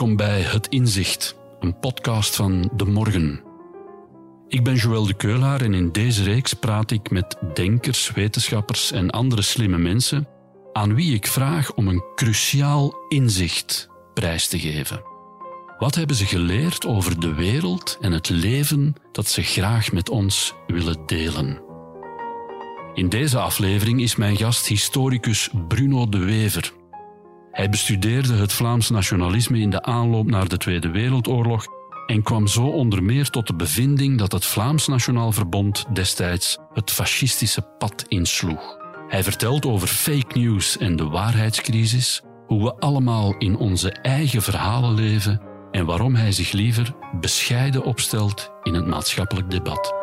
Welkom bij Het Inzicht, een podcast van De Morgen. Ik ben Joël de Keulaar en in deze reeks praat ik met denkers, wetenschappers en andere slimme mensen aan wie ik vraag om een cruciaal inzicht prijs te geven. Wat hebben ze geleerd over de wereld en het leven dat ze graag met ons willen delen? In deze aflevering is mijn gast historicus Bruno de Wever. Hij bestudeerde het Vlaams nationalisme in de aanloop naar de Tweede Wereldoorlog en kwam zo onder meer tot de bevinding dat het Vlaams Nationaal Verbond destijds het fascistische pad insloeg. Hij vertelt over fake news en de waarheidscrisis, hoe we allemaal in onze eigen verhalen leven en waarom hij zich liever bescheiden opstelt in het maatschappelijk debat.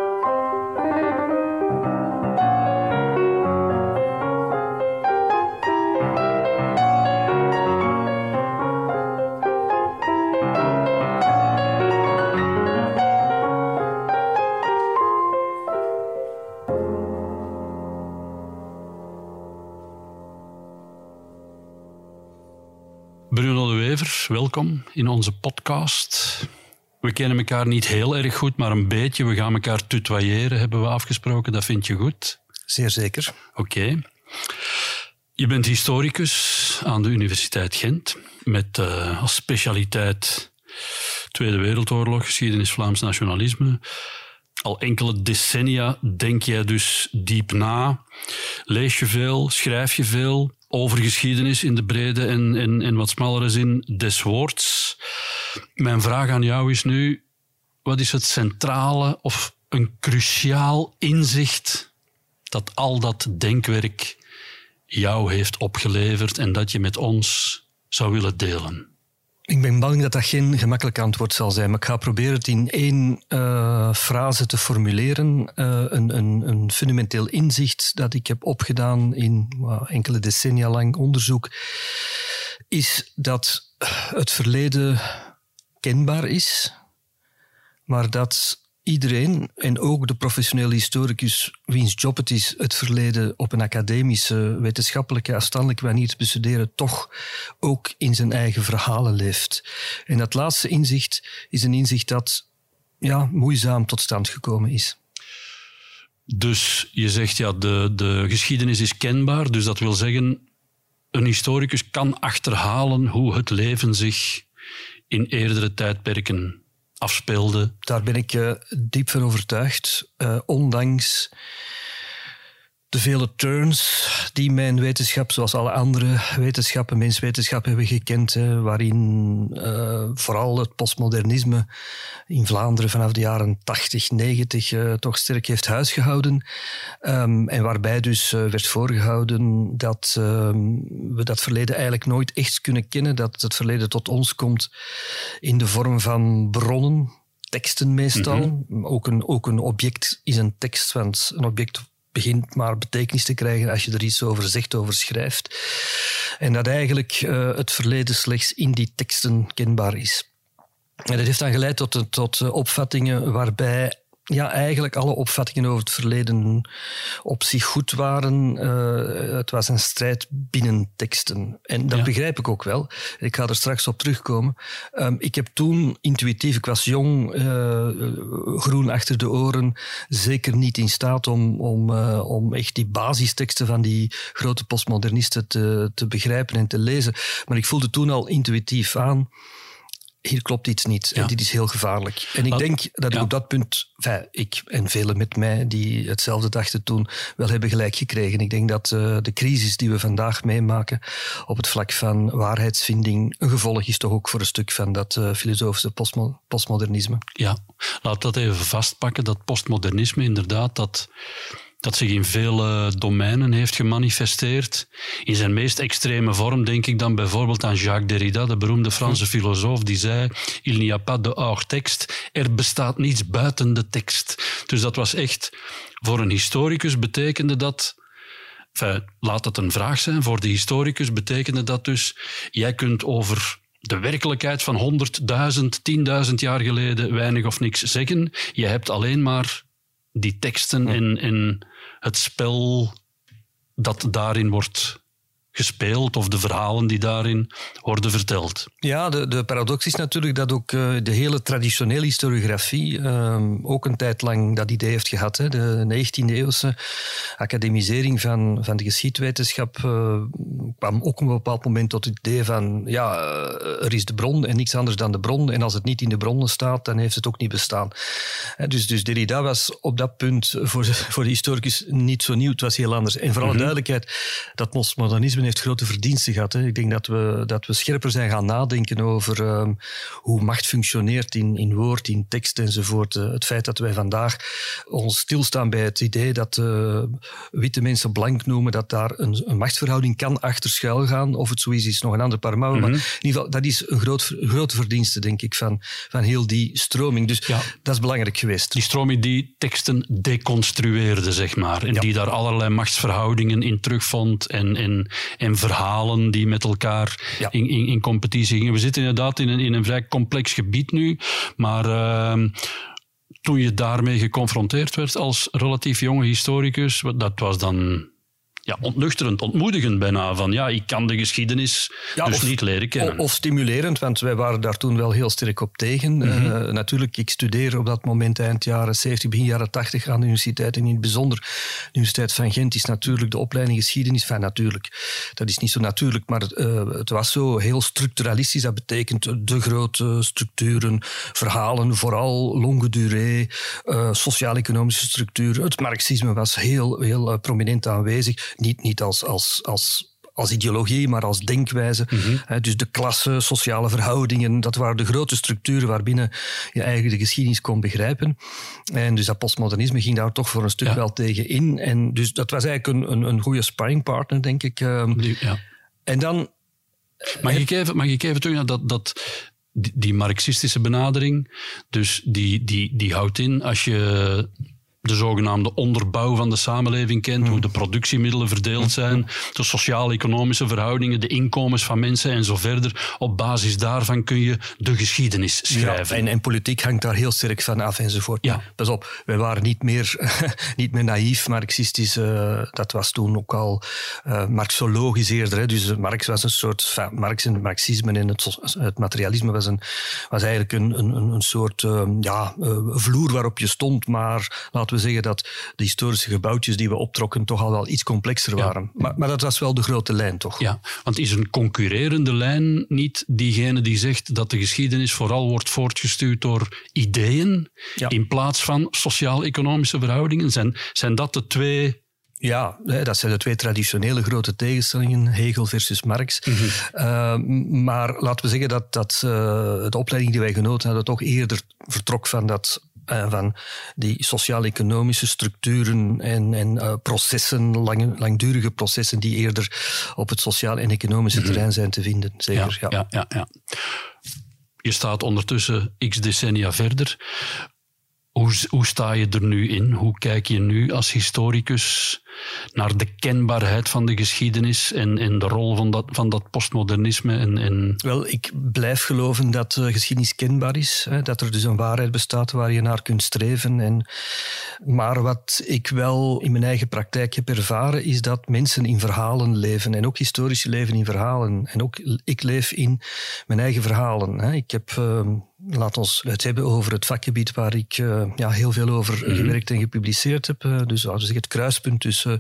Welkom in onze podcast. We kennen elkaar niet heel erg goed, maar een beetje. We gaan elkaar tutoyeren, hebben we afgesproken. Dat vind je goed? Zeer zeker. Oké. Je bent historicus aan de Universiteit Gent met uh, als specialiteit Tweede Wereldoorlog, geschiedenis Vlaams nationalisme. Al enkele decennia denk jij dus diep na. Lees je veel, schrijf je veel over geschiedenis in de brede en, en, en wat smallere zin des woords. Mijn vraag aan jou is nu, wat is het centrale of een cruciaal inzicht dat al dat denkwerk jou heeft opgeleverd en dat je met ons zou willen delen? Ik ben bang dat dat geen gemakkelijk antwoord zal zijn, maar ik ga proberen het in één uh, frase te formuleren. Uh, een, een, een, fundamenteel inzicht dat ik heb opgedaan in enkele decennia lang onderzoek, is dat het verleden kenbaar is, maar dat iedereen, en ook de professionele historicus wiens job het is het verleden op een academische, wetenschappelijke, afstandelijke manier te bestuderen, toch ook in zijn eigen verhalen leeft. En dat laatste inzicht is een inzicht dat ja, moeizaam tot stand gekomen is. Dus je zegt ja, de, de geschiedenis is kenbaar, dus dat wil zeggen, een historicus kan achterhalen hoe het leven zich in eerdere tijdperken afspeelde. Daar ben ik uh, diep van overtuigd. Uh, ondanks de vele turns die mijn wetenschap, zoals alle andere wetenschappen, menswetenschappen hebben gekend, hè, waarin uh, vooral het postmodernisme in Vlaanderen vanaf de jaren 80, 90 uh, toch sterk heeft huisgehouden. Um, en waarbij dus uh, werd voorgehouden dat um, we dat verleden eigenlijk nooit echt kunnen kennen, dat het verleden tot ons komt in de vorm van bronnen, teksten meestal. Mm -hmm. ook, een, ook een object is een tekst, want een object begint maar betekenis te krijgen als je er iets over zegt, over schrijft. En dat eigenlijk uh, het verleden slechts in die teksten kenbaar is. En dat heeft dan geleid tot, tot opvattingen waarbij ja, eigenlijk alle opvattingen over het verleden op zich goed waren. Uh, het was een strijd binnen teksten. En dat ja. begrijp ik ook wel. Ik ga er straks op terugkomen. Um, ik heb toen intuïtief, ik was jong, uh, groen achter de oren, zeker niet in staat om, om, uh, om echt die basisteksten van die grote postmodernisten te, te begrijpen en te lezen. Maar ik voelde toen al intuïtief aan hier klopt iets niet en dit is heel gevaarlijk. En ik denk dat ik op dat punt, enfin, ik en velen met mij die hetzelfde dachten toen, wel hebben gelijk gekregen. Ik denk dat uh, de crisis die we vandaag meemaken op het vlak van waarheidsvinding een gevolg is toch ook voor een stuk van dat uh, filosofische postmo postmodernisme. Ja, laat dat even vastpakken, dat postmodernisme inderdaad, dat dat zich in vele domeinen heeft gemanifesteerd. In zijn meest extreme vorm denk ik dan bijvoorbeeld aan Jacques Derrida, de beroemde Franse filosoof, die zei: Il n'y a pas de hors texte. Er bestaat niets buiten de tekst. Dus dat was echt voor een historicus betekende dat. Enfin, laat het een vraag zijn. Voor de historicus betekende dat dus: jij kunt over de werkelijkheid van 100.000, 10.000 jaar geleden weinig of niks zeggen. Je hebt alleen maar die teksten en, en het spel dat daarin wordt gespeeld of de verhalen die daarin worden verteld. Ja, de, de paradox is natuurlijk dat ook uh, de hele traditionele historiografie uh, ook een tijd lang dat idee heeft gehad. Hè. De 19e-eeuwse academisering van, van de geschiedwetenschap uh, kwam ook op een bepaald moment tot het idee van ja, er is de bron en niks anders dan de bron en als het niet in de bronnen staat, dan heeft het ook niet bestaan. Dus, dus Derrida was op dat punt voor de, voor de historicus niet zo nieuw, het was heel anders. En voor alle mm duidelijkheid, dat postmodernisme heeft grote verdiensten gehad. Hè. Ik denk dat we, dat we scherper zijn gaan nadenken over um, hoe macht functioneert in, in woord, in tekst enzovoort. Uh, het feit dat wij vandaag ons stilstaan bij het idee dat uh, witte mensen blank noemen, dat daar een, een, machtsverhouding kan achter schuil gaan. Of het zoiets is nog een ander paar mouwen. Mm -hmm. Maar in ieder geval, dat is een groot, grote verdienste, denk ik, van, van heel die stroming. Dus ja. dat is belangrijk geweest. Die stroming die teksten deconstrueerde, zeg maar. En ja. die daar allerlei machtsverhoudingen in terugvond en, en, en verhalen die met elkaar ja. in, in, in, competitie gingen. We zitten inderdaad in een, in een vrij complex gebied nu, maar uh, toen je daarmee geconfronteerd werd als relatief jonge historicus, dat was dan ja, ontnuchterend, ontmoedigend bijna. Van ja, ik kan de geschiedenis ja, dus of, niet leren kennen. Of stimulerend, want wij waren daar toen wel heel sterk op tegen. Mm -hmm. uh, natuurlijk, ik studeer op dat moment eind jaren 70, begin jaren 80 aan de universiteit. En in het bijzonder de Universiteit van Gent is natuurlijk de opleiding geschiedenis. Enfin, natuurlijk, dat is niet zo natuurlijk, maar uh, het was zo heel structuralistisch. Dat betekent de grote structuren, verhalen, vooral longue durée, uh, sociaal-economische structuren. Het marxisme was heel, heel prominent aanwezig niet, niet als, als, als als ideologie, maar als denkwijze. Mm -hmm. Dus de klasse, sociale verhoudingen, dat waren de grote structuren waarbinnen je eigenlijk de geschiedenis kon begrijpen. En dus dat postmodernisme ging daar toch voor een stuk ja. wel tegen in. En dus dat was eigenlijk een, een, een goede sparringpartner, denk ik. Ja. En dan... Mag ik even, mag ik even terug naar dat, dat, die, die marxistische benadering? Dus die, die, die houdt in, als je de zogenaamde onderbouw van de samenleving kent, mm. hoe de productiemiddelen verdeeld zijn, de sociaal-economische verhoudingen, de inkomens van mensen en zo verder. Op basis daarvan kun je de geschiedenis schrijven. Ja, en, en, politiek hangt daar heel sterk van af enzovoort. Ja. Pas op, wij waren niet meer, niet meer naïef marxistisch. Uh, dat was toen ook al uh, marxologisch eerder. Hè. Dus Marx was een soort, Marx en het marxisme en het, het materialisme was, een, was eigenlijk een, een, een soort uh, ja, vloer waarop je stond, maar laten we zeggen dat de historische gebouwtjes die we optrokken toch al wel iets complexer waren. Ja. Maar, maar, dat was wel de grote lijn, toch? Ja, want is een concurrerende lijn niet diegene die zegt dat de geschiedenis vooral wordt voortgestuurd door ideeën ja. in plaats van sociaal-economische verhoudingen? Zijn, zijn dat de twee ja, dat zijn de twee traditionele grote tegenstellingen, Hegel versus Marx. Mm -hmm. uh, maar laten we zeggen dat, dat uh, de opleiding die wij genoten hadden toch eerder vertrok van dat van die sociaal-economische structuren en, en uh, processen, lang, langdurige processen die eerder op het sociaal en economische -hmm. terrein zijn te vinden. Zeker, ja, ja. ja, ja. Je staat ondertussen x decennia verder. Hoe, hoe sta je er nu in? Hoe kijk je nu als historicus naar de kenbaarheid van de geschiedenis en, en de rol van dat, van dat postmodernisme? En. Wel, ik blijf geloven dat uh, geschiedenis kenbaar is. Hè, dat er dus een waarheid bestaat waar je naar kunt streven. En, maar wat ik wel in mijn eigen praktijk heb ervaren, is dat mensen in verhalen leven. En ook historici leven in verhalen. En ook ik leef in mijn eigen verhalen. Hè. Ik heb... Uh, laat ons het hebben over het vakgebied waar ik uh, ja, heel veel over mm -hmm. gewerkt en gepubliceerd heb. Uh, dus zeggen het kruispunt tussen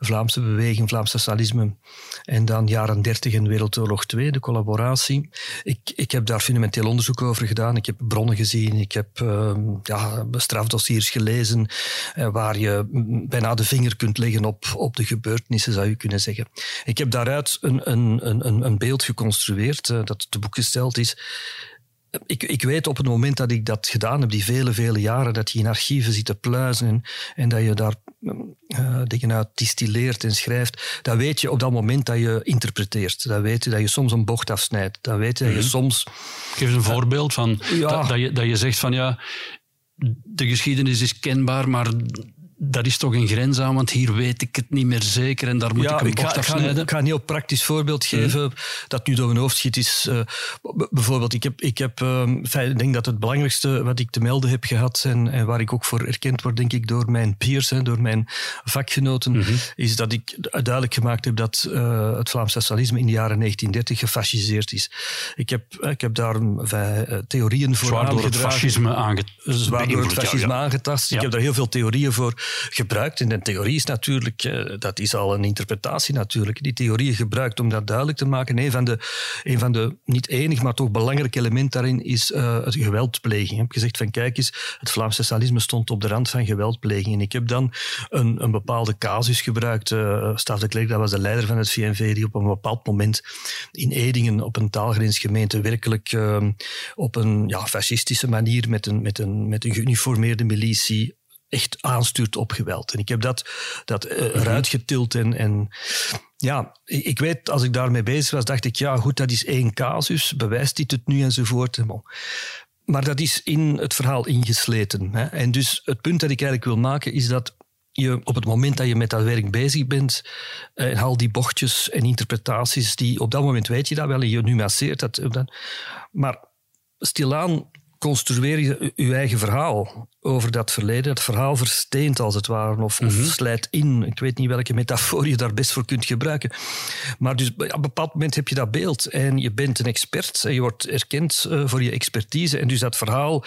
Vlaamse beweging, Vlaams socialisme en dan jaren 30 en Wereldoorlog 2, de collaboratie. Ik, ik heb daar fundamenteel onderzoek over gedaan. Ik heb bronnen gezien, ik heb uh, ja, strafdossiers gelezen waar je bijna de vinger kunt leggen op, op de gebeurtenissen, zou je kunnen zeggen. Ik heb daaruit een, een, een, een beeld geconstrueerd dat te boek gesteld is ik, ik weet op het moment dat ik dat gedaan heb, die vele, vele jaren, dat je in archieven zit te pluizen en, en dat je daar uh, dingen uit distilleert en schrijft, dan weet je op dat moment dat je interpreteert. Dan weet je dat je soms een bocht afsnijdt. Dan weet je dat je mm -hmm. soms... Geef eens een voorbeeld van ja. dat, dat, je, dat je zegt van ja, de geschiedenis is kenbaar, maar dat is toch een grens aan, want hier weet ik het niet meer zeker en daar moet ik een bocht ga, afsnijden. Ik ga, een heel praktisch voorbeeld mhm. geven dat nu door mijn hoofd schiet. Is, uh, bijvoorbeeld, ik, heb, ik, heb, uh, ik denk dat het belangrijkste wat ik te melden heb gehad en, en waar ik ook voor erkend word, denk ik, door mijn peers, hè, door mijn vakgenoten, mm is dat ik duidelijk gemaakt heb dat uh, het Vlaams socialisme in de jaren 1930 gefasciseerd is. Ik heb, ik heb daar uh, theorieën voor Zwaar door het fascisme, aange Zwaar door het fascisme aangetast. Ja. Ik heb daar heel veel theorieën voor gebruikt. En de theorie is natuurlijk, uh, dat is al een interpretatie natuurlijk, die theorieën gebruikt om dat duidelijk te maken. Een van de, een van de niet enig, maar toch belangrijk element daarin is uh, het geweldpleging. Ik heb gezegd van kijk eens, het Vlaams socialisme stond op de rand van geweldpleging. En ik heb dan een, een bepaalde casus gebruikt. Uh, Staaf de Klerk, dat was de leider van het VNV, die op een bepaald moment in Edingen op een taalgrensgemeente werkelijk op een ja, fascistische manier met een, met, een, met een geuniformeerde militie echt aanstuurt op geweld. En ik heb dat, dat uh, eruit getild en, en ja, ik weet, als ik daarmee bezig was, dacht ik, ja goed, dat is één casus, bewijst dit het nu enzovoort. Maar dat is in het verhaal ingesleten. Hè? En dus het punt dat ik eigenlijk wil maken is dat je op het moment dat je met dat werk bezig bent, eh, en al die bochtjes en interpretaties, die op dat moment weet je dat wel en je nuanceert dat. dat maar stilaan construeer je je eigen verhaal over dat verleden. Het verhaal versteent als het ware, of, of mhm. slijt in. Ik weet niet welke metafoor je daar best voor kunt gebruiken. Maar dus op een bepaald moment heb je dat beeld en je bent een expert en je wordt erkend eh, voor je expertise. En dus dat verhaal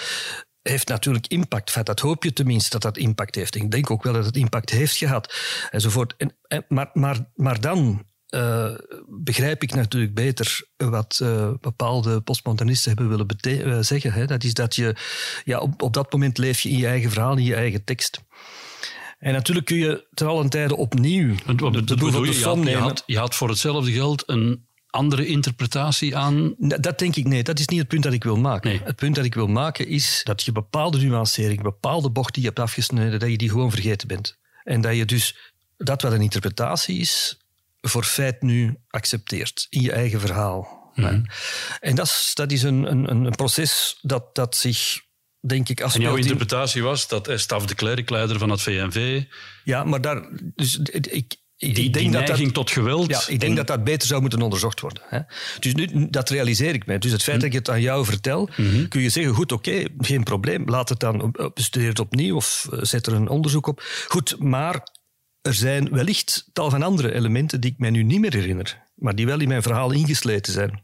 heeft natuurlijk impact. dat hoop je tenminste dat dat impact heeft. ik denk ook wel dat het impact heeft gehad. Enzovoort. En, en, maar, maar, maar dan uh, begrijp ik natuurlijk beter wat uh, bepaalde postmodernisten hebben willen uh, zeggen. Hè. Dat is dat je ja, op, op dat moment leef je in je eigen verhaal, in je eigen tekst. En natuurlijk kun je ten allen tijde opnieuw de, de, de, de je, had, je, had, je had voor hetzelfde geld een andere interpretatie aan? Dat denk ik nee. Dat is niet het punt dat ik wil maken. Nee. Het punt dat ik wil maken is dat je bepaalde nuancering, bepaalde bocht die je hebt afgesneden, dat je die gewoon vergeten bent. En dat je dus dat wat een interpretatie is, voor feit nu accepteert in je eigen verhaal. Mhm. En dat is, dat is een, een, een proces dat, dat zich denk ik En jouw interpretatie was dat Staf de Klerk, leider van het VNV... Ja, maar daar... Dus ik, ik die, denk dat dat, tot geweld... Ja, ik denk dat dat beter zou moeten onderzocht worden. Hè. Dus nu, dat realiseer ik mij. Dus het feit mhm. dat ik het aan jou vertel, mhm. kun je zeggen, goed, oké, geen probleem, laat het dan, bestudeer het opnieuw of eh, zet er een onderzoek op. Goed, maar er zijn wellicht tal van andere elementen die ik mij nu niet meer herinner, maar die wel in mijn verhaal ingesleten zijn.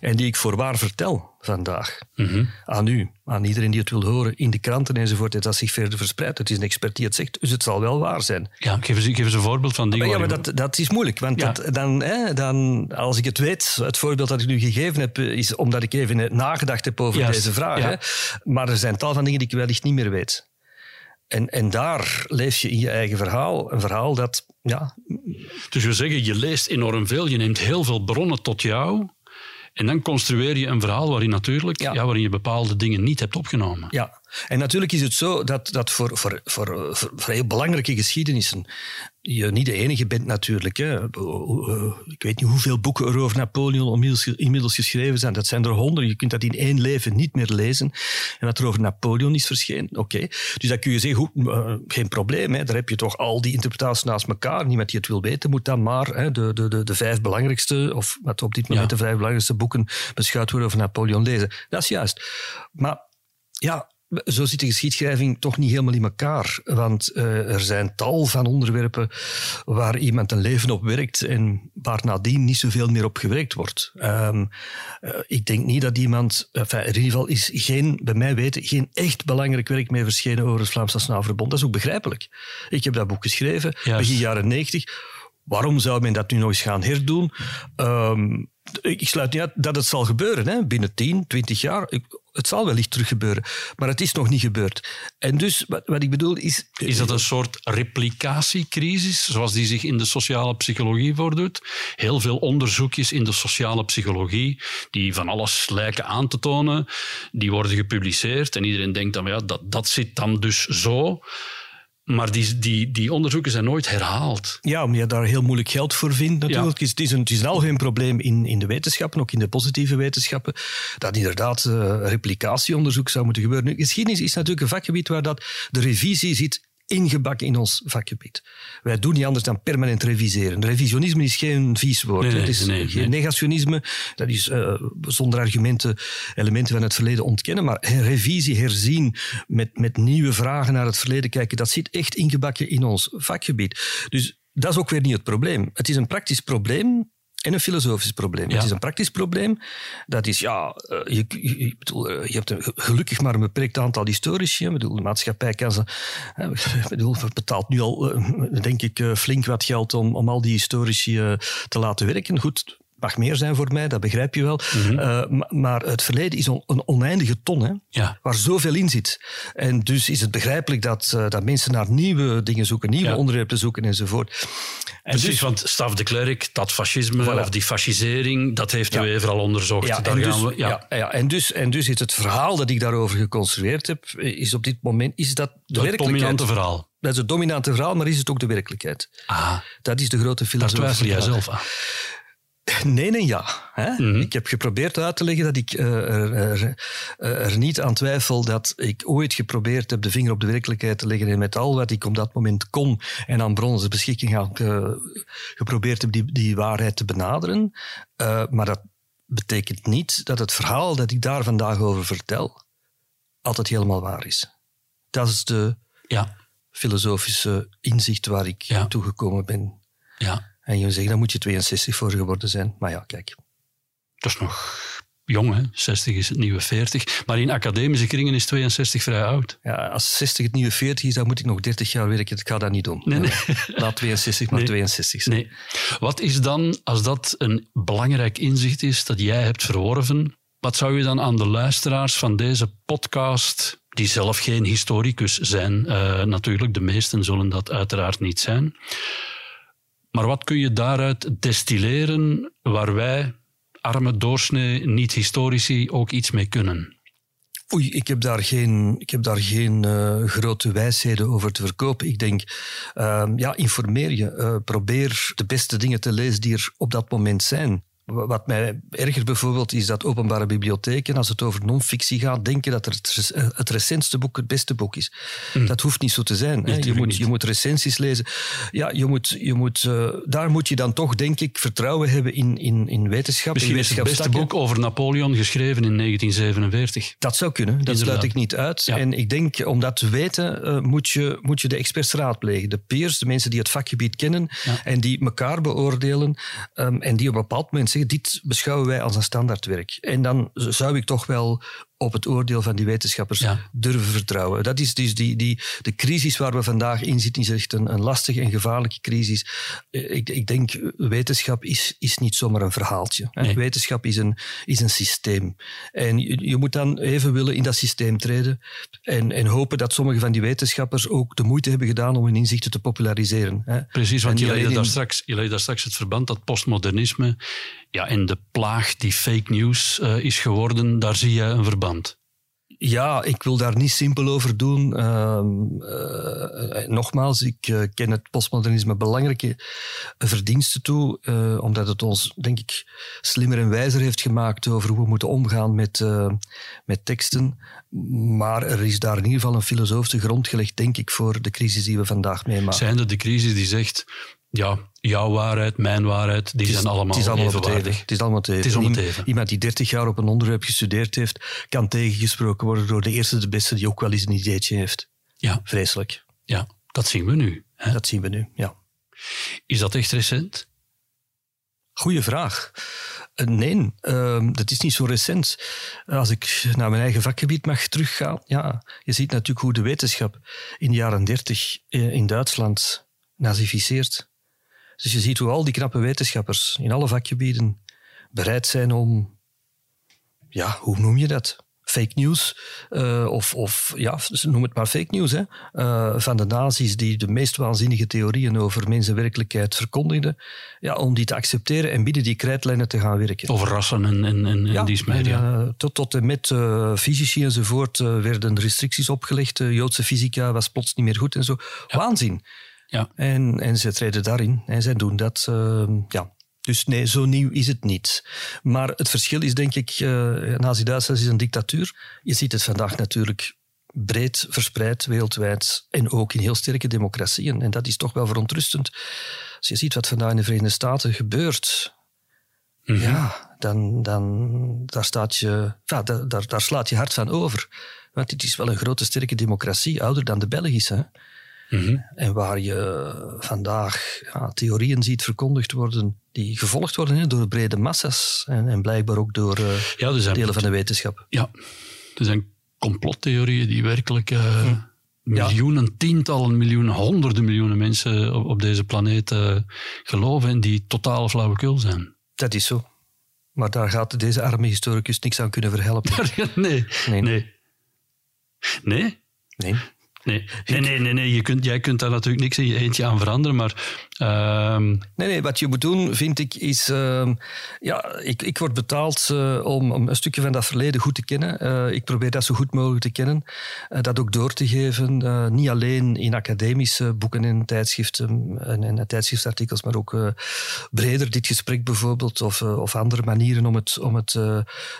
En die ik voorwaar vertel vandaag mhm. aan u, aan iedereen die het wil horen, in de kranten enzovoort, dat dat zich verder verspreidt. Het is een expert die het zegt, dus het zal wel waar zijn. Ja, geef eens, geef eens een voorbeeld van dingen. ja, maar dat, dat is moeilijk, want dat, dan, hè, dan, als ik het weet, het voorbeeld dat ik nu gegeven heb, is omdat ik even nagedacht heb over deze vraag. Hè. Maar er zijn tal van dingen die ik wellicht niet meer weet. En, en daar lees je in je eigen verhaal, een verhaal dat, ja... Dus we zeggen, je leest enorm veel, je neemt heel veel bronnen tot jou, en dan construeer je een verhaal waarin natuurlijk, ja. waarin je bepaalde dingen niet hebt opgenomen. Ja, en natuurlijk is het zo dat, dat voor, voor, voor, voor heel belangrijke geschiedenissen je niet de enige bent natuurlijk. Hè. Ik weet niet hoeveel boeken er over Napoleon inmiddels geschreven zijn. Dat zijn er honderden. Je kunt dat in één leven niet meer lezen. En dat er over Napoleon is verschenen, oké. Dus dan kun je zeggen, hoe, uh, geen probleem. Hè. Daar heb je toch al die interpretaties naast elkaar. Niemand die het wil weten moet dan maar hè, de, de, de, de vijf belangrijkste, of wat op dit moment de vijf belangrijkste boeken beschouwd worden over Napoleon lezen. Dat is juist. Maar ja, zo zit de geschiedschrijving toch niet helemaal in elkaar. Want uh, er zijn tal van onderwerpen waar iemand een leven op werkt en waar nadien niet zoveel meer op gewerkt wordt. Um, uh, ik denk niet dat iemand, enfin, in ieder geval is geen, bij mij weten, geen echt belangrijk werk meer verschenen over het Vlaams Nationaal Verbond. Dat is ook begrijpelijk. Ik heb dat boek geschreven, begin jaren negentig. Waarom zou men dat nu nog eens gaan herdoen? Um, ik sluit niet uit dat het zal gebeuren. Hè? Binnen 10, 20 jaar. het zal wellicht terug gebeuren. Maar het is nog niet gebeurd. En dus, wat, wat ik bedoel is... Is dat een soort replicatiecrisis, zoals die zich in de sociale psychologie voordoet? Heel veel onderzoekjes in de sociale psychologie, die van alles lijken aan te tonen, die worden gepubliceerd. En iedereen denkt dan, ja, dat, dat zit dan dus zo. Maar die, die, die onderzoeken zijn nooit herhaald. Ja, omdat je daar heel moeilijk geld voor vindt natuurlijk. Het, is een, het is een algemeen probleem in, in de wetenschappen, ook in de positieve wetenschappen, dat inderdaad uh, replicatieonderzoek zou moeten gebeuren. Nu, geschiedenis is natuurlijk een vakgebied waar dat de revisie zit ingebakken in ons vakgebied. Wij doen niet anders dan permanent reviseren. Revisionisme is geen vies woord. Nee, nee, het is nee, geen nee. negationisme. Dat is uh, zonder argumenten elementen van het verleden ontkennen. Maar revisie, herzien, met, met nieuwe vragen naar het verleden kijken, dat zit echt ingebakken in ons vakgebied. Dus dat is ook weer niet het probleem. Het is een praktisch probleem en een filosofisch probleem. Ja. Het is een praktisch probleem. Dat is, ja, uh, je, bedoel, je hebt een, gelukkig maar een beperkt aantal historici. Ik bedoel, de maatschappij kan ze, ik bedoel, betaalt nu al, uh, denk ik, flink wat geld om, om al die historici te laten werken. Goed, mag meer zijn voor mij, dat begrijp je wel. Mm -hmm. uh, maar het verleden is een oneindige ton, hè, ja. waar zoveel in zit. En dus is het begrijpelijk dat, uh, dat mensen naar nieuwe dingen zoeken, nieuwe ja. onderwerpen zoeken enzovoort. En Precies, dus, want Staf de Klerk, dat fascisme voilà. of die fascisering, dat heeft ja. u even al onderzocht. Ja, Daar en, gaan dus, we, ja. Ja, en, dus, en dus is het verhaal dat ik daarover geconstrueerd heb, is op dit moment is dat de het werkelijkheid. dominante verhaal. Dat is het dominante verhaal, maar is het ook de werkelijkheid? Ah, dat is de grote daar filosofie. twijfel jij zelf aan. Nee en ja. Hè? Mm -hmm. Ik heb geprobeerd uit te leggen dat ik uh, er, er, er, niet aan twijfel dat ik ooit geprobeerd heb de vinger op de werkelijkheid te leggen en met al wat ik op dat moment kon en aan bronzen beschikking had uh, geprobeerd heb die, die waarheid te benaderen. Uh, maar dat betekent niet dat het verhaal dat ik daar vandaag over vertel altijd helemaal waar is. Dat is de ja. filosofische inzicht waar ik ja. toegekomen ben. Ja. En je zegt, daar moet je 62 voor geworden zijn. Maar ja, kijk. Dat is nog jong, hè? 60 is het nieuwe 40. Maar in academische kringen is 62 vrij oud. Ja, als 60 het nieuwe 40 is, dan moet ik nog 30 jaar werken. Ik ga dat niet doen. Nee, nee. Laat 62 maar nee. 62 zijn. Nee. Wat is dan, als dat een belangrijk inzicht is dat jij hebt verworven, wat zou je dan aan de luisteraars van deze podcast, die zelf geen historicus zijn, uh, natuurlijk, de meesten zullen dat uiteraard niet zijn, maar wat kun je daaruit destilleren waar wij, arme doorsnee, niet-historici, ook iets mee kunnen? Oei, ik heb daar geen, ik heb daar geen uh, grote wijsheden over te verkopen. Ik denk, uh, ja, informeer je. Uh, probeer de beste dingen te lezen die er op dat moment zijn. Wat mij erger bijvoorbeeld is dat openbare bibliotheken, als het over non-fictie gaat, denken dat het, het recentste boek het beste boek is. Mm. Dat hoeft niet zo te zijn. Nee, je, moet, je moet recensies lezen. Ja, je moet, je moet, uh, daar moet je dan toch, denk ik, vertrouwen hebben in, in, in wetenschap. Misschien in is het beste boek over Napoleon geschreven in 1947. Dat zou kunnen, dat sluit ik niet uit. Ja. En ik denk, om dat te weten, uh, moet, je, moet je de experts raadplegen. De peers, de mensen die het vakgebied kennen Ja. en die elkaar beoordelen um, en die op een bepaald moment dit beschouwen wij als een standaardwerk. En dan zou ik toch wel op het oordeel van die wetenschappers Ja. durven vertrouwen. Dat is dus die, die, de crisis waar we vandaag in zitten, is echt een, een lastige en gevaarlijke crisis. Eh, Ik, ik denk, wetenschap is, is niet zomaar een verhaaltje. Nee. Wetenschap is een, is een systeem. En je, je moet dan even willen in dat systeem treden en, en hopen dat sommige van die wetenschappers ook de moeite hebben gedaan om hun inzichten te populariseren. hè. Precies, want je alleen daar straks, je legde daar straks het verband dat postmodernisme ja, en de plaag die fake news eh, is geworden, daar zie je een verband. Ja, ik wil daar niet simpel over doen. Ehm, eh, nogmaals, ik eh, ken het postmodernisme belangrijke verdiensten toe, eh, omdat het ons, denk ik, slimmer en wijzer heeft gemaakt over hoe we moeten omgaan met, met teksten. Maar er is daar in ieder geval een filosofische grond gelegd, denk ik, voor de crisis die we vandaag meemaken. Zijn er de crisis die zegt, ja, jouw waarheid, mijn waarheid, die is- zijn allemaal, het is allemaal evenwaardig. het is allemaal het is om het Iem- even. Iemand die 30 jaar op een onderwerp gestudeerd heeft, kan tegengesproken worden door de eerste, de beste, die ook wel eens een ideetje heeft. Ja, Vreselijk. ja, dat zien we nu. Hè. Dat zien we nu, ja. Is dat echt recent? Goeie vraag. Eh, Nee, ehm, dat is niet zo recent. Als ik naar mijn eigen vakgebied mag teruggaan, ja, je ziet natuurlijk hoe de wetenschap in de jaren 30 eh, in Duitsland nazificeert. Dus je ziet hoe al die knappe wetenschappers in alle vakgebieden bereid zijn om, ja, hoe noem je dat? Fake news, eh, of, of ja, noem het maar fake news, hè, eh, van de nazi's die de meest waanzinnige theorieën over mensenwerkelijkheid verkondigden, ja, om die te accepteren en binnen die krijtlijnen te gaan werken. Over rassen en, en, en, en die smeer, en, ja. eh, tot, tot en met fysici enzovoort werden restricties opgelegd. Joodse fysica was plots niet meer goed en zo. Waanzin. Ja. En, en ze treden daarin en zij doen dat. eh, ja. Dus nee, zo nieuw is het niet. Maar het verschil is denk ik, uh, Nazi-Duitsland is een dictatuur. Je ziet het vandaag natuurlijk breed verspreid wereldwijd en ook in heel sterke democratieën. En dat is toch wel verontrustend. Als je ziet wat vandaag in de Verenigde Staten gebeurt, mhm. ja, dan, dan daar, staat je, ja, daar, daar, daar slaat je hart van over. Want het is wel een grote, sterke democratie, ouder dan de Belgische. Mhm. En waar je vandaag ja, theorieën ziet verkondigd worden die gevolgd worden hè, door brede massa's en, en blijkbaar ook door uh, ja, delen van de wetenschap. Ja, er zijn complottheorieën die werkelijk uh, miljoenen, tientallen miljoenen, honderden miljoenen mensen op, op deze planeet uh, geloven en die totaal flauwekul zijn. Dat is zo. Maar daar gaat deze arme historicus niks aan kunnen verhelpen. nee. Nee. Nee? Nee. nee. Nee, nee, nee, nee, nee. Je kunt, jij kunt daar natuurlijk niks in je eentje aan veranderen, maar... Uh... Nee, nee, wat je moet doen, vind ik, is... Uh, ja, ik, ik word betaald uh, om, om, een stukje van dat verleden goed te kennen. Eh, ik probeer dat zo goed mogelijk te kennen. Eh, dat ook door te geven, niet alleen in academische boeken en tijdschriften en, en tijdschriftartikels, maar ook breder dit gesprek bijvoorbeeld, of, of andere manieren om het, om het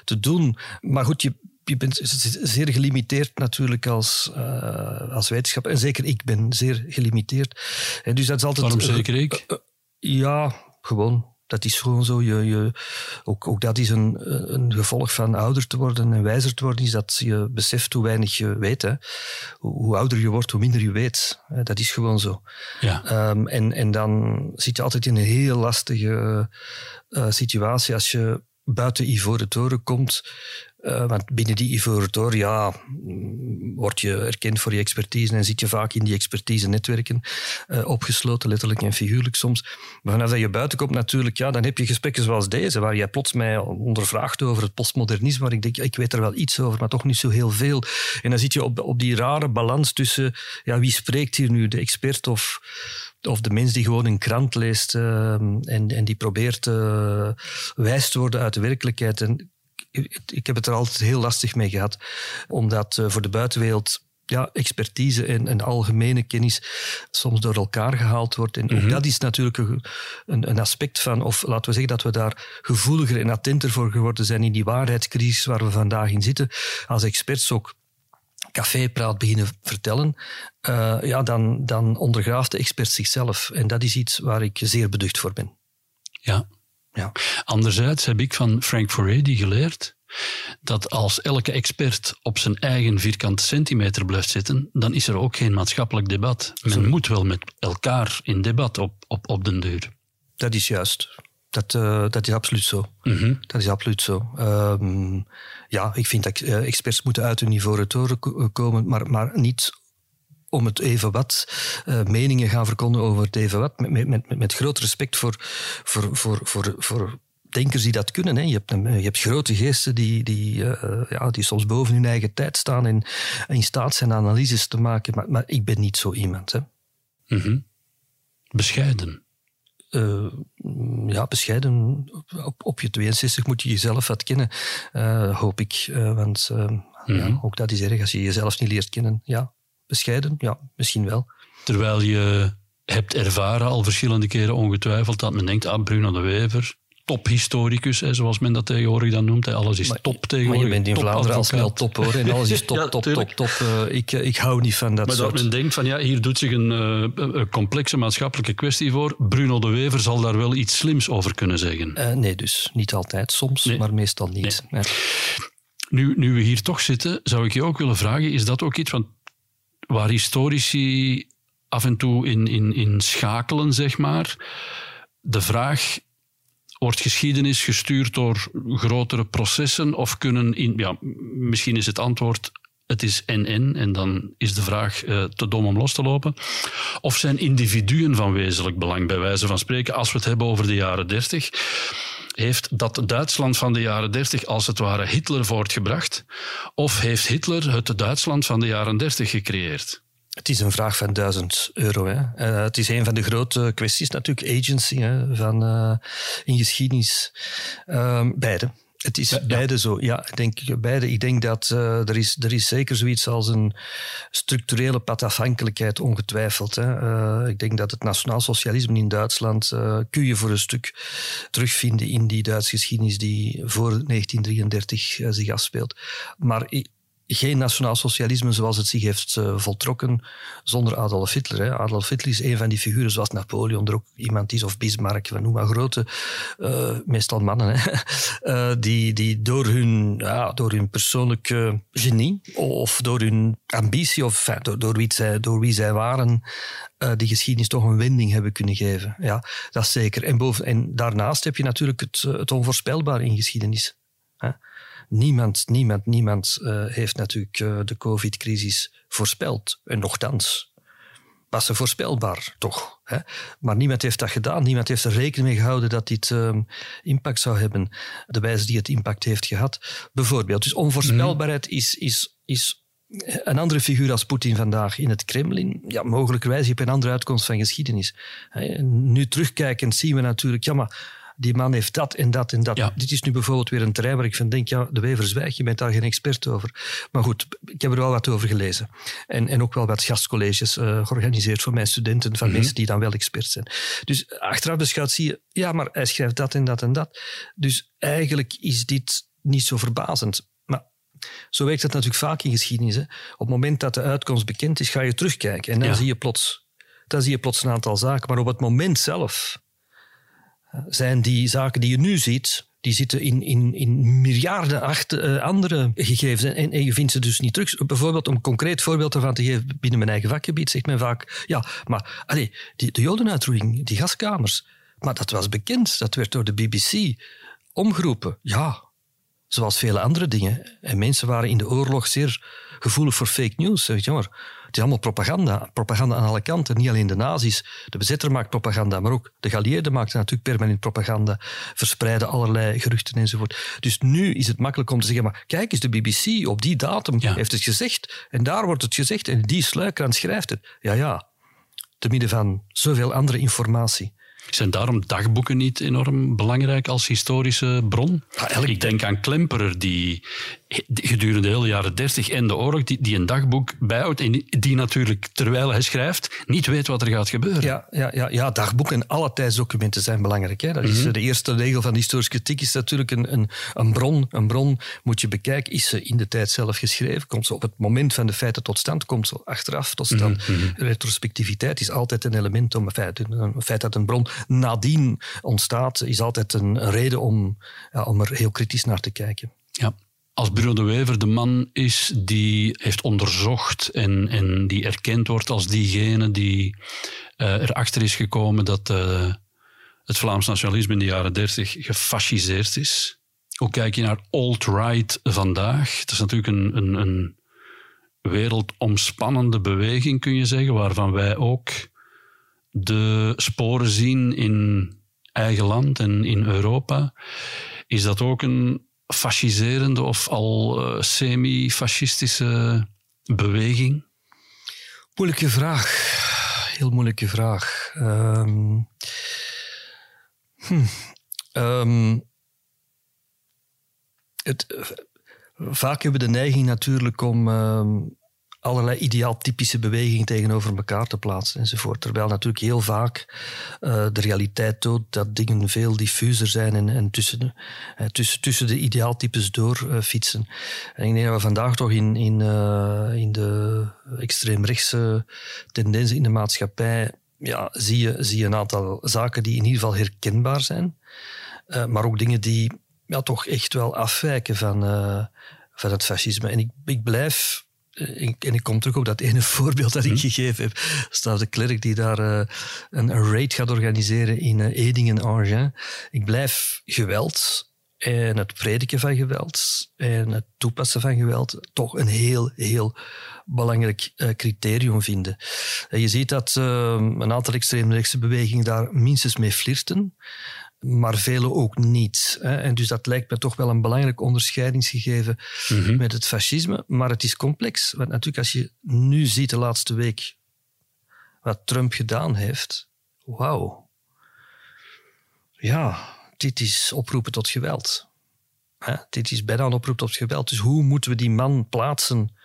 te doen. Maar goed, je je bent zeer gelimiteerd natuurlijk als, uh, als wetenschapper. En zeker ik ben zeer gelimiteerd. En dus dat is altijd, Waarom zeker ik? Eh, eh, ja, gewoon. Dat is gewoon zo. Je, je, ook, ook dat is een, een gevolg van ouder te worden en wijzer te worden, is dat je beseft hoe weinig je weet. Hè. Hoe, hoe ouder je wordt, hoe minder je weet. Dat is gewoon zo. Ja. Um, en, en dan zit je altijd in een heel lastige uh, situatie als je buiten Ivoren Toren komt uh, want binnen die Ivoren ja, mm, word je erkend voor je expertise en zit je vaak in die expertise-netwerken uh, opgesloten, letterlijk en figuurlijk soms. Maar vanaf dat je buiten komt natuurlijk, ja, dan heb je gesprekken zoals deze, waar jij plots mij ondervraagt over het postmodernisme, waar ik denk, ik weet er wel iets over, maar toch niet zo heel veel. En dan zit je op, op die rare balans tussen, ja, wie spreekt hier nu, de expert of of de mens die gewoon een krant leest uh, en, en die probeert uh, wijs te worden uit de werkelijkheid. En ik heb het er altijd heel lastig mee gehad, omdat eh, voor de buitenwereld ja, expertise en, en, algemene kennis soms door elkaar gehaald wordt. En mhm. dat is natuurlijk een, een, aspect van, of laten we zeggen dat we daar gevoeliger en attenter voor geworden zijn in die waarheidscrisis waar we vandaag in zitten. Als experts ook cafépraat beginnen vertellen, uh, ja, dan, dan ondergraaft de expert zichzelf. En dat is iets waar ik zeer beducht voor ben. Ja, ja. Anderzijds heb ik van Frank Furedi geleerd dat als elke expert op zijn eigen vierkante centimeter blijft zitten, dan is er ook geen maatschappelijk debat. Men moet wel met elkaar in debat op, op, op den deur. Dat is juist. Dat, uh, dat is absoluut zo. Mhm. Dat is absoluut zo. Um, ja, ik vind dat uh, experts moeten uit hun niveau toren komen, maar, maar niet om het even wat uh, meningen gaan verkondigen over het even wat. Met, met, met, met groot respect voor, voor, voor, voor, voor denkers die dat kunnen. Hè. Je, hebt, je hebt grote geesten die, die, uh, ja, die soms boven hun eigen tijd staan en in staat zijn analyses te maken. Maar, maar ik ben niet zo iemand. Hè. Mm -hmm. Bescheiden. Uh, ja, bescheiden. Op, op je 62 moet je jezelf wat kennen, uh, hoop ik. want mm -hmm. ja, mhm. ook dat is erg als je jezelf niet leert kennen. Ja, bescheiden? Ja, misschien wel. Terwijl je hebt ervaren al verschillende keren ongetwijfeld dat men denkt, ah, Bruno de Wever, tophistoricus, hè, zoals men dat tegenwoordig dan noemt. Hè. Alles is top tegenwoordig. Maar je bent in Vlaanderen al snel top hoor. En alles is top, ja, top, top, top, uh, ik, ik hou niet van dat maar soort... Maar dat men denkt van ja, hier doet zich een, uh, een, complexe maatschappelijke kwestie voor. Bruno de Wever zal daar wel iets slims over kunnen zeggen. Uh, nee, dus niet altijd. Soms, nee. maar meestal niet. Nee. Nu, nu we hier toch zitten, zou ik je ook willen vragen, is dat ook iets van waar historici af en toe in, in, in schakelen, zeg maar. De vraag, wordt geschiedenis gestuurd door grotere processen of kunnen, in, ja, misschien is het antwoord het is en-en, en dan is de vraag uh, te dom om los te lopen. Of zijn individuen van wezenlijk belang, bij wijze van spreken, als we het hebben over de jaren dertig, heeft dat Duitsland van de jaren dertig als het ware Hitler voortgebracht? Of heeft Hitler het Duitsland van de jaren dertig gecreëerd? Het is een vraag van duizend euro. Hè. Uh, het is een van de grote kwesties natuurlijk, agency hè, van, uh, in geschiedenis. Uh, beide. Het is ja, beide zo. Ja, ik denk, beide. Ik denk dat uh, er, is, er is zeker zoiets als een structurele padafhankelijkheid, ongetwijfeld. Hè. Uh, ik denk dat het nationaal socialisme in Duitsland uh, kun je voor een stuk terugvinden in die Duitse geschiedenis die voor 1933 zich afspeelt. Maar geen nationaal socialisme zoals het zich heeft uh, voltrokken zonder Adolf Hitler. Hè. Adolf Hitler is een van die figuren zoals Napoleon er ook iemand is, of Bismarck, we noem maar grote, uh, meestal mannen, hè, uh, die, die door, hun, ja, door hun persoonlijke genie of door hun ambitie of door, door, wie zij, door wie zij waren, die geschiedenis toch een wending hebben kunnen geven. Ja, dat is zeker. En, boven, en daarnaast heb je natuurlijk het, het onvoorspelbaar in geschiedenis. Hè niemand, niemand, niemand uh, heeft natuurlijk uh, de COVID-crisis voorspeld. En nogthans was ze voorspelbaar, toch? Hè? Maar niemand heeft dat gedaan. Niemand heeft er rekening mee gehouden dat dit uh, impact zou hebben. De wijze die het impact heeft gehad, bijvoorbeeld. Dus onvoorspelbaarheid mm. is, is, is een andere figuur als Poetin vandaag in het Kremlin, ja, mogelijkerwijs heb je een andere uitkomst van geschiedenis. Nu terugkijkend zien we natuurlijk, ja, maar die man heeft dat en dat en dat. Dit is nu bijvoorbeeld weer een terrein waar ik van denk, ja, de Wever zwijg, je bent daar geen expert over. Maar goed, ik heb er wel wat over gelezen. En, en ook wel wat gastcolleges uh, georganiseerd voor mijn studenten, van mhm. mensen die dan wel expert zijn. Dus achteraf beschouwd zie je, ja, maar hij schrijft dat en dat en dat. Dus eigenlijk is dit niet zo verbazend. Maar zo werkt het natuurlijk vaak in geschiedenis. Hè. Op het moment dat de uitkomst bekend is, ga je terugkijken. En dan, zie, je plots, dan zie je plots een aantal zaken. Maar op het moment zelf zijn die zaken die je nu ziet, die zitten in, in, in miljarden achter, uh, andere gegevens en, en, je vindt ze dus niet terug. Bijvoorbeeld, om een concreet voorbeeld ervan te geven binnen mijn eigen vakgebied, zegt men vaak, ja, maar allez, die, de jodenuitroeiing, die gaskamers, maar dat was bekend, dat werd door de BBC omgeroepen. Ja, zoals vele andere dingen. En mensen waren in de oorlog zeer gevoelig voor fake news. Zeg maar het is allemaal propaganda. Propaganda aan alle kanten. Niet alleen de nazi's. De bezetter maakt propaganda, maar ook de geallieerden maakten natuurlijk permanent propaganda. Verspreiden allerlei geruchten enzovoort. Dus nu is het makkelijk om te zeggen, maar kijk eens, de BBC op die datum heeft het gezegd. En daar wordt het gezegd. En die sluikrand schrijft het. Ja, ja. Te midden van zoveel andere informatie. Zijn daarom dagboeken niet enorm belangrijk als historische bron? Ik denk aan Klemperer, die gedurende de hele jaren dertig en de oorlog, die, die een dagboek bijhoudt en die natuurlijk, terwijl hij schrijft, niet weet wat er gaat gebeuren. Ja, ja, ja, ja dagboeken en alle tijdsdocumenten zijn belangrijk. Hè. Dat is mhm. de eerste regel van historische kritiek is natuurlijk een, een, een, bron. Een bron moet je bekijken, is ze in de tijd zelf geschreven? Komt ze op het moment van de feiten tot stand? Komt ze achteraf tot stand? Mm Retrospectiviteit is altijd een element om een feit, een feit dat een bron nadien ontstaat, is altijd een, reden om, ja, om er heel kritisch naar te kijken. Ja. Als Bruno de Wever de man is die heeft onderzocht en, en die erkend wordt als diegene die uh, erachter is gekomen dat uh, het Vlaams nationalisme in de jaren dertig gefasciseerd is. Hoe kijk je naar alt-right vandaag? Het is natuurlijk een, een, een wereldomspannende beweging, kun je zeggen, waarvan wij ook de sporen zien in eigen land en in Europa, is dat ook een fasciserende of al uh, semi-fascistische beweging? Moeilijke vraag. Heel moeilijke vraag. Um, hm. um, het, vaak hebben we de neiging natuurlijk om um, allerlei ideaaltypische bewegingen tegenover elkaar te plaatsen enzovoort. Terwijl natuurlijk heel vaak uh, de realiteit toont dat dingen veel diffuser zijn en, en tussen, uh, tussen, tussen de ideaaltypes door uh, fietsen. En ik denk dat we vandaag toch in, in, in de extreemrechtse tendensen in de maatschappij ja, zie, je, zie je een aantal zaken die in ieder geval herkenbaar zijn, maar ook dingen die ja, toch echt wel afwijken van, van het fascisme. En ik, ik blijf en ik kom terug op dat ene voorbeeld dat ik hm. gegeven heb. staat de klerk die daar uh, een, raid gaat organiseren in uh, Edingen-Angers. Ik blijf geweld en het prediken van geweld en het toepassen van geweld toch een heel, heel belangrijk uh, criterium vinden. je ziet dat een aantal extreemrechtse bewegingen daar minstens mee flirten maar velen ook niet. Hè. En dus dat lijkt me toch wel een belangrijk onderscheidingsgegeven mhm. met het fascisme. Maar het is complex. Want natuurlijk, als je nu ziet de laatste week wat Trump gedaan heeft, wauw. Ja, dit is oproepen tot geweld. Hè? Dit is bijna een oproep tot geweld. Dus hoe moeten we die man plaatsen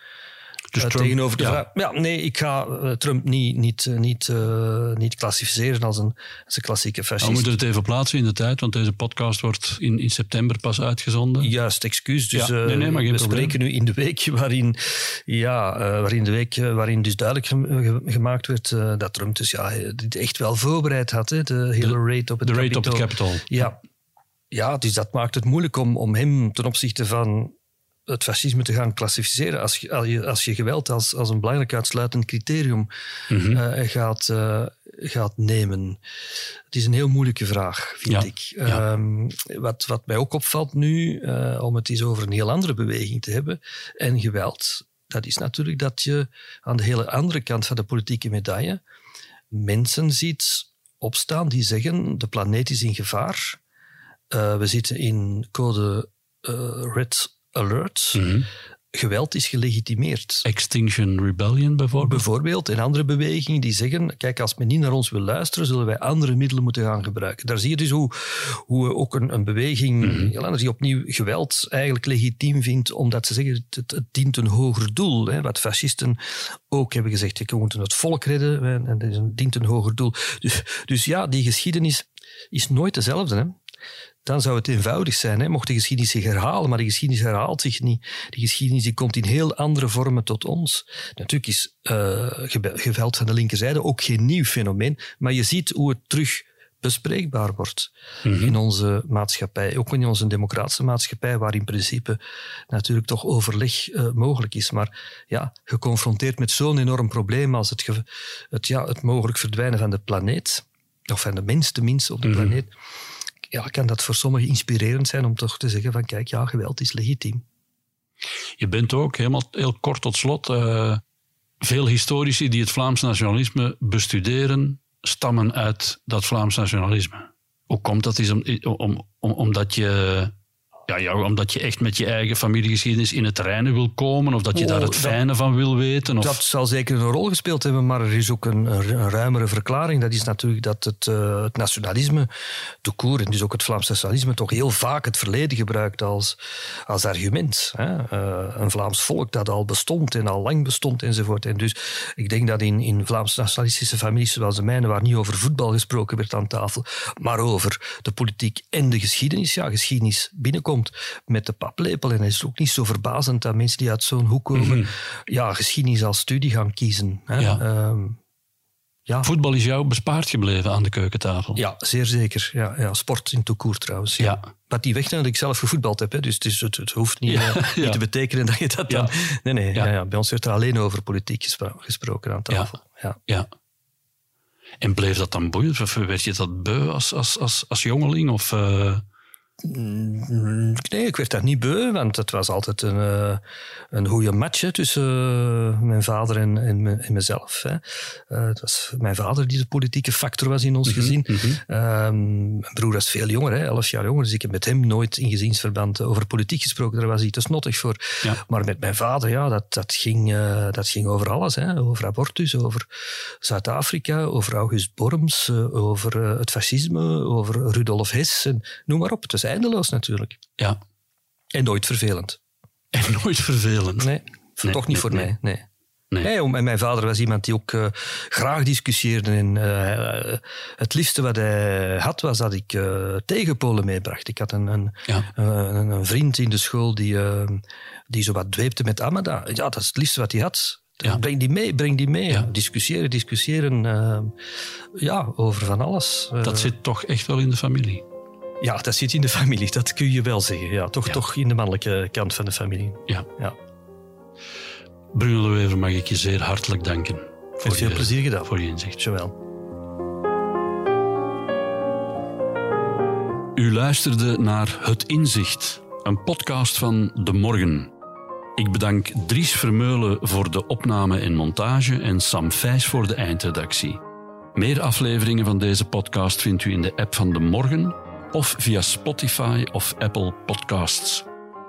Dus Uh, Trump- tegenover de ja. vraag. Ja, nee, ik ga eh, Trump niet, niet, eh, niet, eh, niet klassificeren als een, als een klassieke Nou, fascist. we moeten het even plaatsen in de tijd, want deze podcast wordt in, in september pas uitgezonden. Juist, excuus. Dus Ja, eh, nee, nee, maar geen we probleem. spreken nu in de week waarin, ja, eh, waarin, de week, eh, waarin dus duidelijk gem- ge- gemaakt werd eh, dat Trump dus ja, dit echt wel voorbereid had. Hè, de hele raid op het De raid op het. Capitol. Ja. ja, dus dat maakt het moeilijk om, om hem ten opzichte van het fascisme te gaan klassificeren. Als je, als je, als je geweld als, als een belangrijk uitsluitend criterium Mhm. eh, gaat, eh, gaat nemen. Het is een heel moeilijke vraag, vind Ja, ik. ja. Ehm, wat, wat mij ook opvalt nu, eh, om het eens over een heel andere beweging te hebben, en geweld, dat is natuurlijk dat je aan de hele andere kant van de politieke medaille mensen ziet opstaan die zeggen de planeet is in gevaar. We zitten in code eh, red alert. Mhm. Geweld is gelegitimeerd. Extinction Rebellion bijvoorbeeld. Bijvoorbeeld en andere bewegingen die zeggen, kijk, als men niet naar ons wil luisteren, zullen wij andere middelen moeten gaan gebruiken. Daar zie je dus hoe, hoe ook een, een beweging, heel anders, die opnieuw geweld eigenlijk legitiem vindt, omdat ze zeggen, het, het dient een hoger doel. Hè, wat fascisten ook hebben gezegd, we moeten het volk redden en het dient een hoger doel. Dus, dus ja, die geschiedenis is nooit dezelfde. Hè dan zou het eenvoudig zijn. Hè? Mocht de geschiedenis zich herhalen, maar de geschiedenis herhaalt zich niet. De geschiedenis die komt in heel andere vormen tot ons. Natuurlijk is eh, gebe- geweld van de linkerzijde ook geen nieuw fenomeen, maar je ziet hoe het terug bespreekbaar wordt in onze maatschappij. Ook in onze democratische maatschappij, waar in principe natuurlijk toch overleg eh, mogelijk is. Maar ja, geconfronteerd met zo'n enorm probleem als het, het, ja, het mogelijk verdwijnen van de planeet, of van de mens tenminste op de planeet, ja, kan dat voor sommigen inspirerend zijn om toch te zeggen van kijk, ja, geweld is legitiem. Je bent ook, helemaal heel kort tot slot, eh, veel historici die het Vlaams nationalisme bestuderen, stammen uit dat Vlaams nationalisme. Hoe komt dat? Is om, om, om, omdat, je, ja, ja, omdat je echt met je eigen familiegeschiedenis in het reinen wil komen, of dat je Oh, daar het dat- fijne van wil weten? Of, Dat zal zeker een rol gespeeld hebben, maar er is ook een, een, ruimere verklaring. Dat is natuurlijk dat het, eh, het nationalisme, de koer, en dus ook het Vlaams nationalisme, toch heel vaak het verleden gebruikt als, als argument. Hè? Eh, een Vlaams volk dat al bestond en al lang bestond enzovoort. En dus ik denk dat in, in Vlaams nationalistische families zoals de mijne, waar niet over voetbal gesproken werd aan tafel, maar over de politiek en de geschiedenis, ja, geschiedenis binnenkomt met de paplepel. En het is ook niet zo verbazend dat mensen die uit zo'n hoek komen, ja, geschiedenis als studie gaan kiezen. Hè? Ja. Ehm, ja. Voetbal is jou bespaard gebleven aan de keukentafel. ja, zeer zeker. Ja, ja, sport in toekoer trouwens. Ja. Wat die weg dat ik zelf gevoetbald heb, hè. dus het, is, het, het hoeft niet, Ja, eh, ja. niet te betekenen dat je dat Ja. dan... Nee, nee, Ja. ja. Ja, bij ons werd er alleen over politiek gespro- gesproken aan tafel. Ja. Ja. En bleef dat dan boeiend? Of werd je dat beu als, als, als, als jongeling? Of, eh, Nee, ik werd daar niet beu, want het was altijd een, eh, een goede match tussen eh, mijn vader en, en, me- en mezelf. Hè. Eh, het was mijn vader die de politieke factor was in ons gezin. Ehm, mijn broer was veel jonger, hè, elf jaar jonger, dus ik heb met hem nooit in gezinsverband over politiek gesproken. Daar was hij te snottig voor. Ja. Maar met mijn vader, ja, dat, dat, ging, dat ging over alles. Hè. Over abortus, over Zuid-Afrika, over August Borms, over het fascisme, over Rudolf Hess. En noem maar op. Het is eindeloos natuurlijk. ja. En nooit vervelend. En nooit vervelend. Nee, Nee, toch niet nee, voor nee. mij. Nee. Nee. Nee, om- en mijn vader was iemand die ook eh, graag discussieerde. En eh, het liefste wat hij had, was dat ik eh, tegenpolen meebracht. Ik had een, een, Ja. een, een vriend in de school die, die zo wat dweepte met Amada. Ja, dat is het liefste wat hij had. Ja. Breng die mee, breng die mee. Ja. Discussiëren, discussiëren. ja, over van alles. Dat zit toch echt wel in de familie. Ja, dat zit in de familie, dat kun je wel zeggen. Ja, toch, Ja. toch in de mannelijke kant van de familie. Ja. Ja. Bruno mag ik je zeer hartelijk danken. Voor veel je, plezier gedaan. Voor je inzicht. Joël. U luisterde naar Het Inzicht, een podcast van De Morgen. Ik bedank Dries Vermeulen voor de opname en montage en Sam Vijs voor de eindredactie. Meer afleveringen van deze podcast vindt u in de app van De Morgen of via Spotify of Apple Podcasts.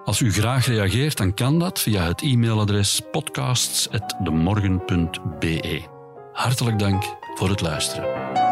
Als u graag reageert, dan kan dat via het e-mailadres podcasts.demorgen.be. Hartelijk dank voor het luisteren.